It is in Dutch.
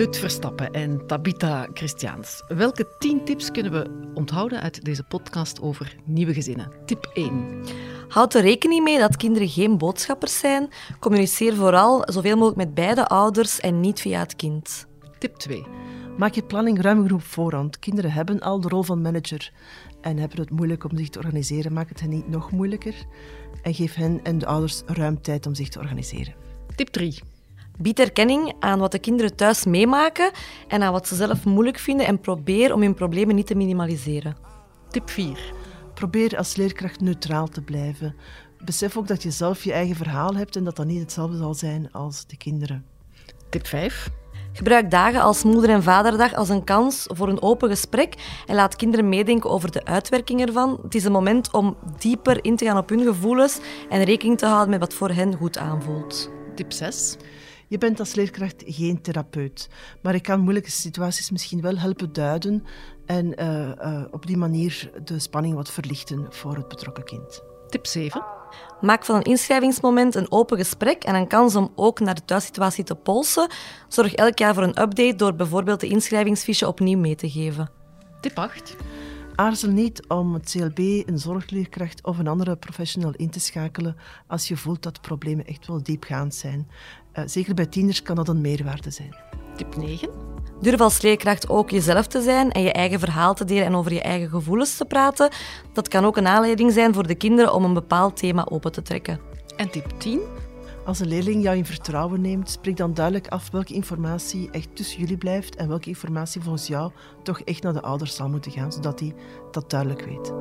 Lut Verstappen en Tabitha Christiaans. Welke tien tips kunnen we onthouden uit deze podcast over nieuwe gezinnen? Tip 1. Houd er rekening mee dat kinderen geen boodschappers zijn. Communiceer vooral zoveel mogelijk met beide ouders en niet via het kind. Tip 2. Maak je planning ruim genoeg voorhand. Kinderen hebben al de rol van manager en hebben het moeilijk om zich te organiseren. Maak het hen niet nog moeilijker en geef hen en de ouders ruim tijd om zich te organiseren. Tip 3. Bied erkenning aan wat de kinderen thuis meemaken en aan wat ze zelf moeilijk vinden en probeer om hun problemen niet te minimaliseren. Tip 4. Probeer als leerkracht neutraal te blijven. Besef ook dat je zelf je eigen verhaal hebt en dat dat niet hetzelfde zal zijn als de kinderen. Tip 5. Gebruik dagen als moeder- en vaderdag als een kans voor een open gesprek en laat kinderen meedenken over de uitwerking ervan. Het is een moment om dieper in te gaan op hun gevoelens en rekening te houden met wat voor hen goed aanvoelt. Tip 6. Je bent als leerkracht geen therapeut, maar ik kan moeilijke situaties misschien wel helpen duiden en uh, uh, op die manier de spanning wat verlichten voor het betrokken kind. Tip 7. Maak van een inschrijvingsmoment een open gesprek en een kans om ook naar de thuissituatie te polsen. Zorg elk jaar voor een update door bijvoorbeeld de inschrijvingsfiche opnieuw mee te geven. Tip 8. Aarzel niet om het CLB, een zorgleerkracht of een andere professional in te schakelen als je voelt dat problemen echt wel diepgaand zijn. Uh, zeker bij tieners kan dat een meerwaarde zijn. Tip 9. Durf als leerkracht ook jezelf te zijn en je eigen verhaal te delen en over je eigen gevoelens te praten. Dat kan ook een aanleiding zijn voor de kinderen om een bepaald thema open te trekken. En tip 10. Als een leerling jou in vertrouwen neemt, spreek dan duidelijk af welke informatie echt tussen jullie blijft en welke informatie volgens jou toch echt naar de ouders zal moeten gaan, zodat hij dat duidelijk weet.